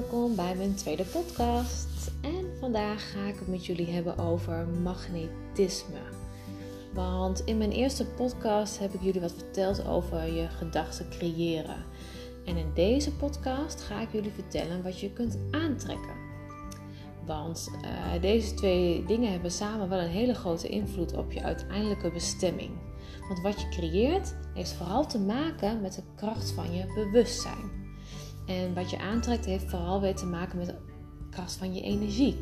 welkom bij mijn tweede podcast. En vandaag ga ik het met jullie hebben over magnetisme. Want in mijn eerste podcast heb ik jullie wat verteld over je gedachten creëren. En in deze podcast ga ik jullie vertellen wat je kunt aantrekken. Want uh, deze twee dingen hebben samen wel een hele grote invloed op je uiteindelijke bestemming. Want wat je creëert heeft vooral te maken met de kracht van je bewustzijn. En wat je aantrekt heeft vooral weer te maken met de kracht van je energie.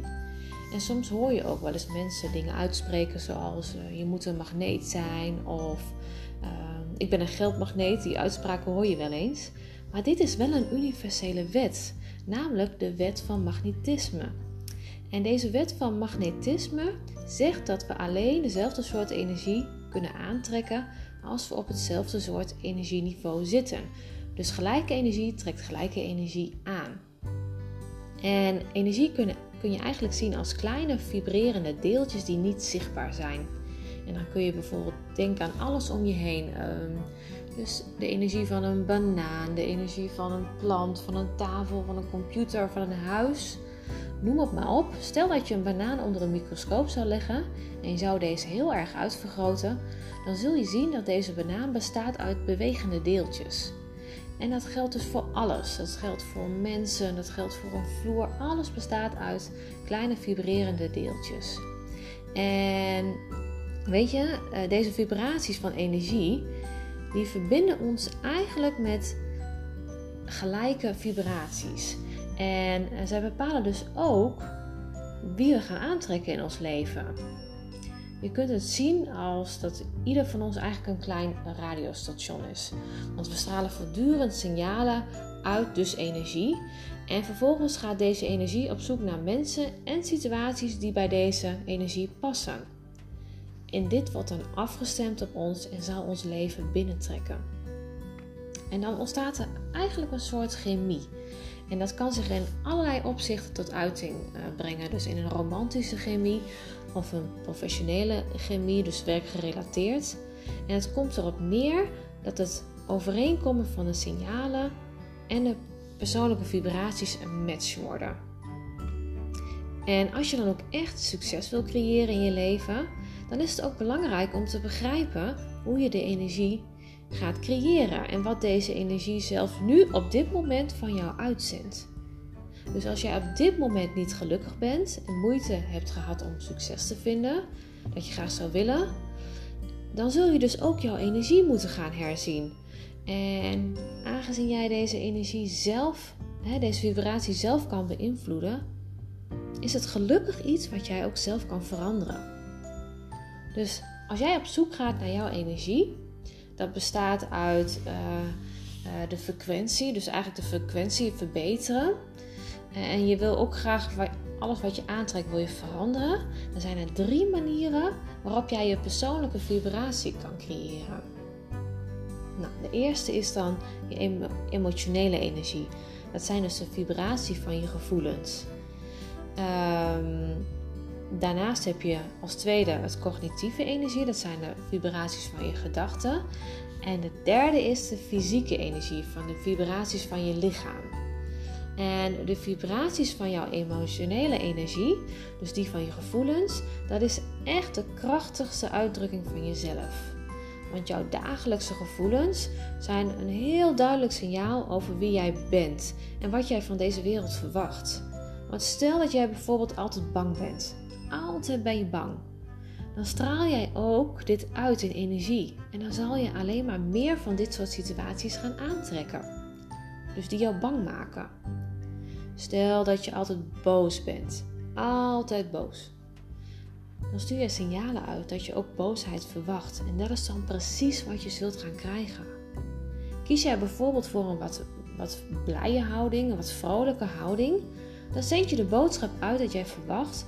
En soms hoor je ook wel eens mensen dingen uitspreken zoals uh, je moet een magneet zijn of uh, ik ben een geldmagneet. Die uitspraken hoor je wel eens. Maar dit is wel een universele wet, namelijk de wet van magnetisme. En deze wet van magnetisme zegt dat we alleen dezelfde soort energie kunnen aantrekken als we op hetzelfde soort energieniveau zitten. Dus gelijke energie trekt gelijke energie aan. En energie kun, kun je eigenlijk zien als kleine vibrerende deeltjes die niet zichtbaar zijn. En dan kun je bijvoorbeeld denken aan alles om je heen. Ehm, dus de energie van een banaan, de energie van een plant, van een tafel, van een computer, van een huis. Noem het maar op. Stel dat je een banaan onder een microscoop zou leggen en je zou deze heel erg uitvergroten, dan zul je zien dat deze banaan bestaat uit bewegende deeltjes. En dat geldt dus voor alles. Dat geldt voor mensen, dat geldt voor een vloer. Alles bestaat uit kleine vibrerende deeltjes. En weet je, eh, deze vibraties van energie, die verbinden ons eigenlijk met gelijke vibraties. En eh, zij bepalen dus ook wie we gaan aantrekken in ons leven. Je kunt het zien als dat ieder van ons eigenlijk een klein radiostation is. Want we stralen voortdurend signalen uit, dus energie. En vervolgens gaat deze energie op zoek naar mensen en situaties die bij deze energie passen. En dit wordt dan afgestemd op ons en zal ons leven binnentrekken. En dan ontstaat er eigenlijk een soort chemie. En dat kan zich in allerlei opzichten tot uiting eh, brengen. Dus in een romantische chemie of een professionele chemie, dus werkgerelateerd. En het komt erop neer dat het overeenkomen van de signalen en de persoonlijke vibraties een match worden. En als je dan ook echt succes wil creëren in je leven, dan is het ook belangrijk om te begrijpen hoe je de energie gaat creëren en wat deze energie zelf nu op dit moment van jou uitzendt. Dus als jij op dit moment niet gelukkig bent en moeite hebt gehad om succes te vinden, dat je graag zou willen, dan zul je dus ook jouw energie moeten gaan herzien. En aangezien jij deze energie zelf, deze vibratie zelf kan beïnvloeden, is het gelukkig iets wat jij ook zelf kan veranderen. Dus als jij op zoek gaat naar jouw energie, dat bestaat uit uh, uh, de frequentie, dus eigenlijk de frequentie verbeteren. En je wil ook graag alles wat je aantrekt wil je veranderen. Dan zijn er drie manieren waarop jij je persoonlijke vibratie kan creëren. Nou, de eerste is dan je emotionele energie. Dat zijn dus de vibratie van je gevoelens. Um, daarnaast heb je als tweede het cognitieve energie. Dat zijn de vibraties van je gedachten. En de derde is de fysieke energie, van de vibraties van je lichaam. En de vibraties van jouw emotionele energie, dus die van je gevoelens, dat is echt de krachtigste uitdrukking van jezelf. Want jouw dagelijkse gevoelens zijn een heel duidelijk signaal over wie jij bent en wat jij van deze wereld verwacht. Want stel dat jij bijvoorbeeld altijd bang bent. Altijd ben je bang. Dan straal jij ook dit uit in energie. En dan zal je alleen maar meer van dit soort situaties gaan aantrekken. Dus die jou bang maken. Stel dat je altijd boos bent. Altijd boos. Dan stuur je signalen uit dat je ook boosheid verwacht. En dat is dan precies wat je zult gaan krijgen. Kies jij bijvoorbeeld voor een wat, wat blije houding, een wat vrolijke houding, dan zend je de boodschap uit dat jij verwacht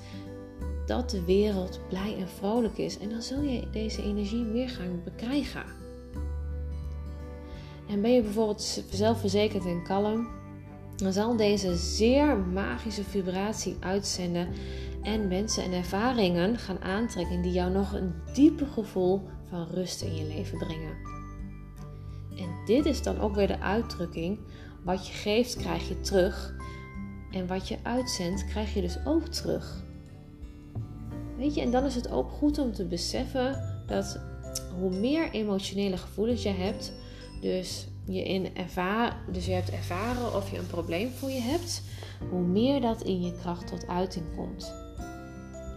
dat de wereld blij en vrolijk is. En dan zul je deze energie meer gaan bekrijgen. En ben je bijvoorbeeld zelfverzekerd en kalm, dan zal deze zeer magische vibratie uitzenden en mensen en ervaringen gaan aantrekken die jou nog een dieper gevoel van rust in je leven brengen. En dit is dan ook weer de uitdrukking: wat je geeft, krijg je terug. En wat je uitzendt, krijg je dus ook terug. Weet je, en dan is het ook goed om te beseffen dat hoe meer emotionele gevoelens je hebt, dus je, in ervaar, dus je hebt ervaren of je een probleem voor je hebt, hoe meer dat in je kracht tot uiting komt.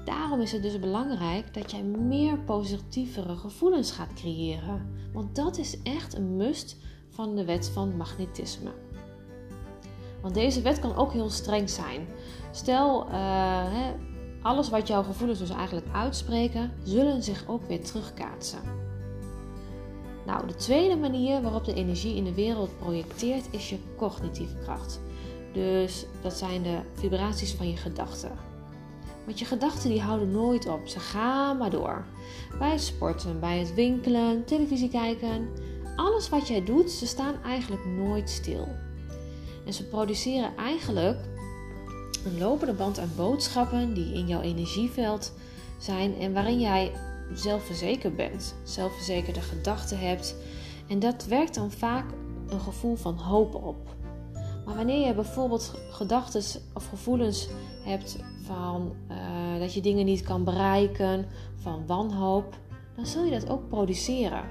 Daarom is het dus belangrijk dat jij meer positievere gevoelens gaat creëren. Want dat is echt een must van de wet van magnetisme. Want deze wet kan ook heel streng zijn. Stel, uh, alles wat jouw gevoelens dus eigenlijk uitspreken, zullen zich ook weer terugkaatsen. Nou, de tweede manier waarop de energie in de wereld projecteert is je cognitieve kracht. Dus dat zijn de vibraties van je gedachten. Want je gedachten die houden nooit op, ze gaan maar door. Bij het sporten, bij het winkelen, televisie kijken, alles wat jij doet, ze staan eigenlijk nooit stil. En ze produceren eigenlijk een lopende band aan boodschappen die in jouw energieveld zijn en waarin jij zelfverzekerd bent, zelfverzekerde gedachten hebt. En dat werkt dan vaak een gevoel van hoop op. Maar wanneer je bijvoorbeeld gedachten of gevoelens hebt van uh, dat je dingen niet kan bereiken, van wanhoop, dan zul je dat ook produceren.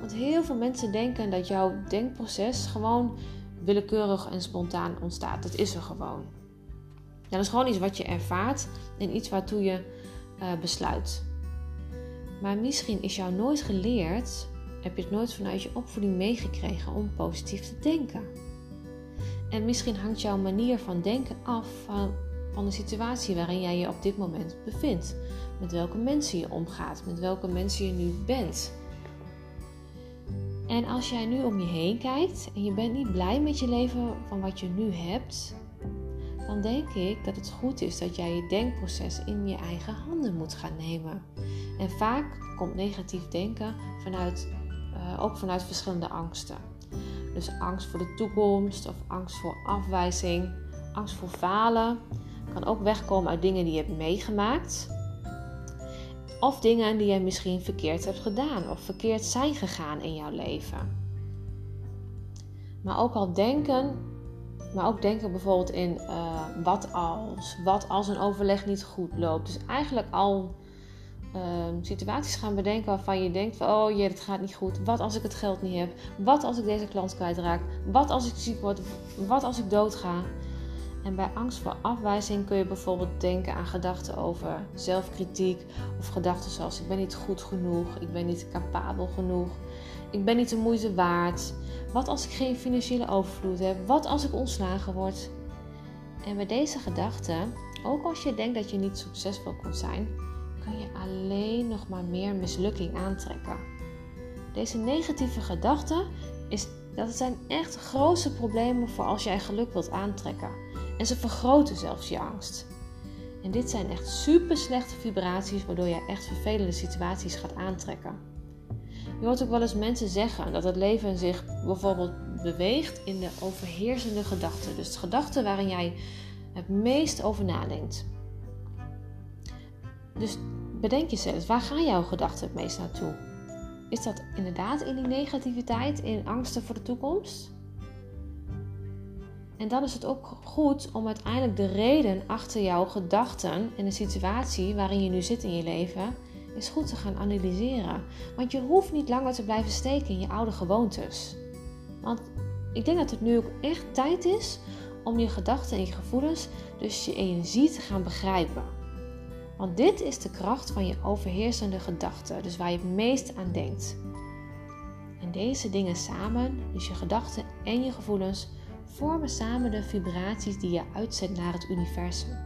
Want heel veel mensen denken dat jouw denkproces gewoon willekeurig en spontaan ontstaat. Dat is er gewoon. dat is gewoon iets wat je ervaart en iets waartoe je uh, besluit. Maar misschien is jou nooit geleerd, heb je het nooit vanuit je opvoeding meegekregen om positief te denken. En misschien hangt jouw manier van denken af van, van de situatie waarin jij je op dit moment bevindt. Met welke mensen je omgaat, met welke mensen je nu bent. En als jij nu om je heen kijkt en je bent niet blij met je leven van wat je nu hebt, dan denk ik dat het goed is dat jij je denkproces in je eigen handen moet gaan nemen. En vaak komt negatief denken vanuit, uh, ook vanuit verschillende angsten. Dus angst voor de toekomst of angst voor afwijzing, angst voor falen. Kan ook wegkomen uit dingen die je hebt meegemaakt. Of dingen die je misschien verkeerd hebt gedaan of verkeerd zijn gegaan in jouw leven. Maar ook al denken, maar ook denken bijvoorbeeld in uh, wat als, wat als een overleg niet goed loopt. Dus eigenlijk al uh, situaties gaan bedenken waarvan je denkt van oh jee, het gaat niet goed. Wat als ik het geld niet heb? Wat als ik deze klant kwijtraak? Wat als ik ziek word? Wat als ik doodga? En bij angst voor afwijzing kun je bijvoorbeeld denken aan gedachten over zelfkritiek of gedachten zoals ik ben niet goed genoeg, ik ben niet capabel genoeg, ik ben niet de moeite waard. Wat als ik geen financiële overvloed heb? Wat als ik ontslagen word? En bij deze gedachten, ook als je denkt dat je niet succesvol kunt zijn, kun je alleen nog maar meer mislukking aantrekken. Deze negatieve gedachten is, dat zijn echt grootste problemen voor als jij geluk wilt aantrekken. En ze vergroten zelfs je angst. En dit zijn echt super slechte vibraties, waardoor je echt vervelende situaties gaat aantrekken. Je hoort ook wel eens mensen zeggen dat het leven zich bijvoorbeeld beweegt in de overheersende gedachten. Dus de gedachten waarin jij het meest over nadenkt. Dus bedenk jezelf, waar gaan jouw gedachten het meest naartoe? Is dat inderdaad in die negativiteit, in angsten voor de toekomst? En dan is het ook goed om uiteindelijk de reden achter jouw gedachten en de situatie waarin je nu zit in je leven, is goed te gaan analyseren. Want je hoeft niet langer te blijven steken in je oude gewoontes. Want ik denk dat het nu ook echt tijd is om je gedachten en je gevoelens, dus je energie te gaan begrijpen. Want dit is de kracht van je overheersende gedachten, dus waar je het meest aan denkt. En deze dingen samen, dus je gedachten en je gevoelens, vormen samen de vibraties die je uitzendt naar het universum.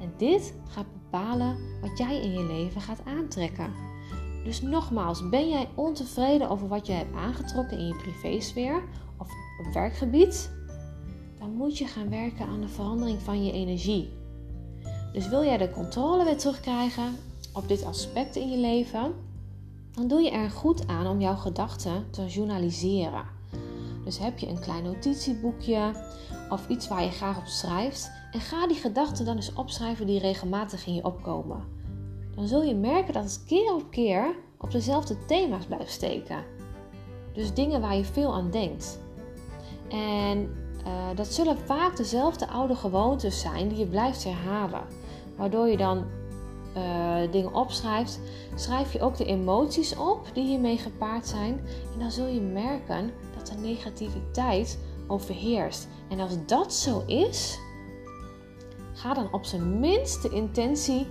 En dit gaat bepalen wat jij in je leven gaat aantrekken. Dus nogmaals, ben jij ontevreden over wat je hebt aangetrokken in je privésfeer of op werkgebied? Dan moet je gaan werken aan de verandering van je energie. Dus wil jij de controle weer terugkrijgen op dit aspect in je leven, dan doe je er goed aan om jouw gedachten te journaliseren. Dus heb je een klein notitieboekje of iets waar je graag op schrijft en ga die gedachten dan eens opschrijven die regelmatig in je opkomen. Dan zul je merken dat het keer op keer op dezelfde thema's blijft steken. Dus dingen waar je veel aan denkt. En Uh, dat zullen vaak dezelfde oude gewoontes zijn die je blijft herhalen. Waardoor je dan uh, dingen opschrijft, schrijf je ook de emoties op die hiermee gepaard zijn. En dan zul je merken de negativiteit overheerst. En als dat zo is, ga dan op zijn minst de intentie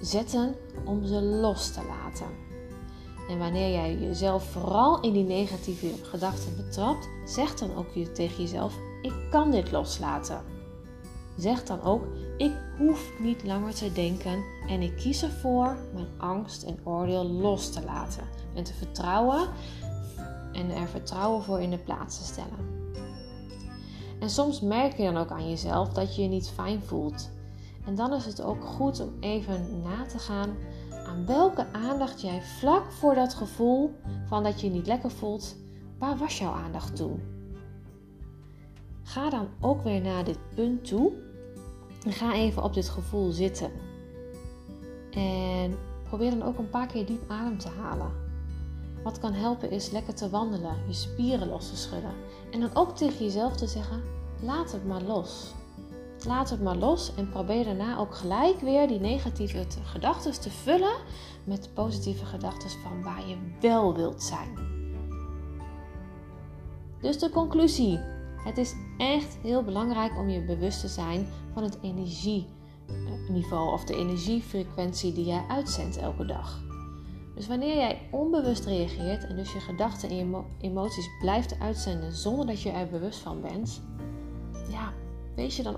zetten om ze los te laten. En wanneer jij jezelf vooral in die negatieve gedachten betrapt, zeg dan ook tegen jezelf: Ik kan dit loslaten. Zeg dan ook: Ik hoef niet langer te denken en ik kies ervoor mijn angst en oordeel los te laten en te vertrouwen en er vertrouwen voor in de plaats te stellen. En soms merk je dan ook aan jezelf dat je je niet fijn voelt. En dan is het ook goed om even na te gaan aan welke aandacht jij vlak voor dat gevoel van dat je je niet lekker voelt, waar was jouw aandacht toen? Ga dan ook weer naar dit punt toe en ga even op dit gevoel zitten. En probeer dan ook een paar keer diep adem te halen. Wat kan helpen is lekker te wandelen, je spieren los te schudden. En dan ook tegen jezelf te zeggen: laat het maar los. Laat het maar los en probeer daarna ook gelijk weer die negatieve gedachten te vullen met positieve gedachten van waar je wel wilt zijn. Dus de conclusie. Het is echt heel belangrijk om je bewust te zijn van het energieniveau of de energiefrequentie die jij uitzendt elke dag. Dus wanneer jij onbewust reageert en dus je gedachten en emoties blijft uitzenden zonder dat je er bewust van bent, ja, wees je dan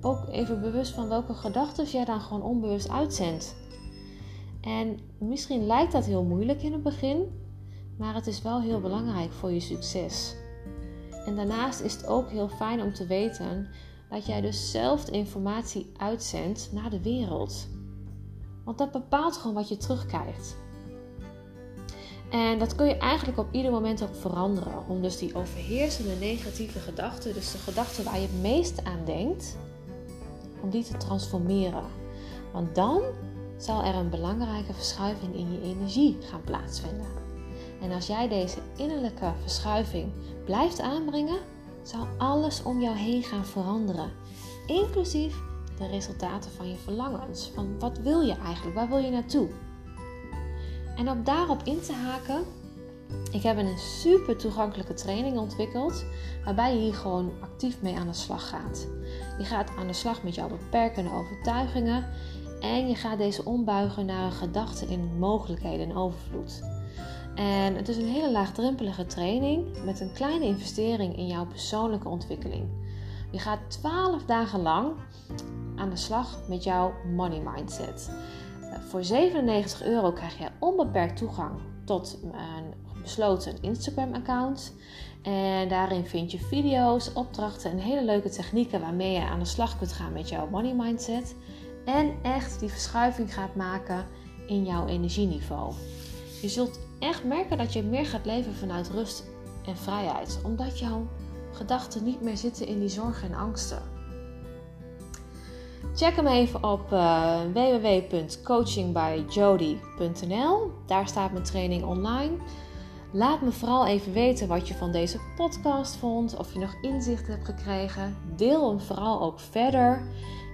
ook even bewust van welke gedachten jij dan gewoon onbewust uitzendt. En misschien lijkt dat heel moeilijk in het begin, maar het is wel heel belangrijk voor je succes. En daarnaast is het ook heel fijn om te weten dat jij dus zelf de informatie uitzendt naar de wereld. Want dat bepaalt gewoon wat je terugkrijgt. En dat kun je eigenlijk op ieder moment ook veranderen. Om dus die overheersende negatieve gedachten, dus de gedachten waar je het meest aan denkt, om die te transformeren. Want dan zal er een belangrijke verschuiving in je energie gaan plaatsvinden. En als jij deze innerlijke verschuiving blijft aanbrengen, zal alles om jou heen gaan veranderen. Inclusief de resultaten van je verlangens. Van wat wil je eigenlijk? Waar wil je naartoe? En om daarop in te haken, ik heb een super toegankelijke training ontwikkeld, waarbij je hier gewoon actief mee aan de slag gaat. Je gaat aan de slag met jouw beperkende overtuigingen en je gaat deze ombuigen naar een gedachte in mogelijkheden en overvloed. En het is een hele laagdrempelige training met een kleine investering in jouw persoonlijke ontwikkeling. Je gaat 12 dagen lang aan de slag met jouw money mindset. Voor 97 euro krijg je onbeperkt toegang tot een besloten Instagram-account. En daarin vind je video's, opdrachten en hele leuke technieken waarmee je aan de slag kunt gaan met jouw money mindset. En echt die verschuiving gaat maken in jouw energieniveau. Je zult echt merken dat je meer gaat leven vanuit rust en vrijheid, omdat jouw gedachten niet meer zitten in die zorgen en angsten. Check hem even op uh, www.coachingbyjody.nl. Daar staat mijn training online. Laat me vooral even weten wat je van deze podcast vond, of je nog inzicht hebt gekregen. Deel hem vooral ook verder.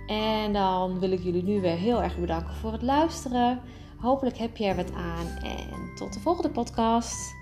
En dan wil ik jullie nu weer heel erg bedanken voor het luisteren. Hopelijk heb je er wat aan en tot de volgende podcast.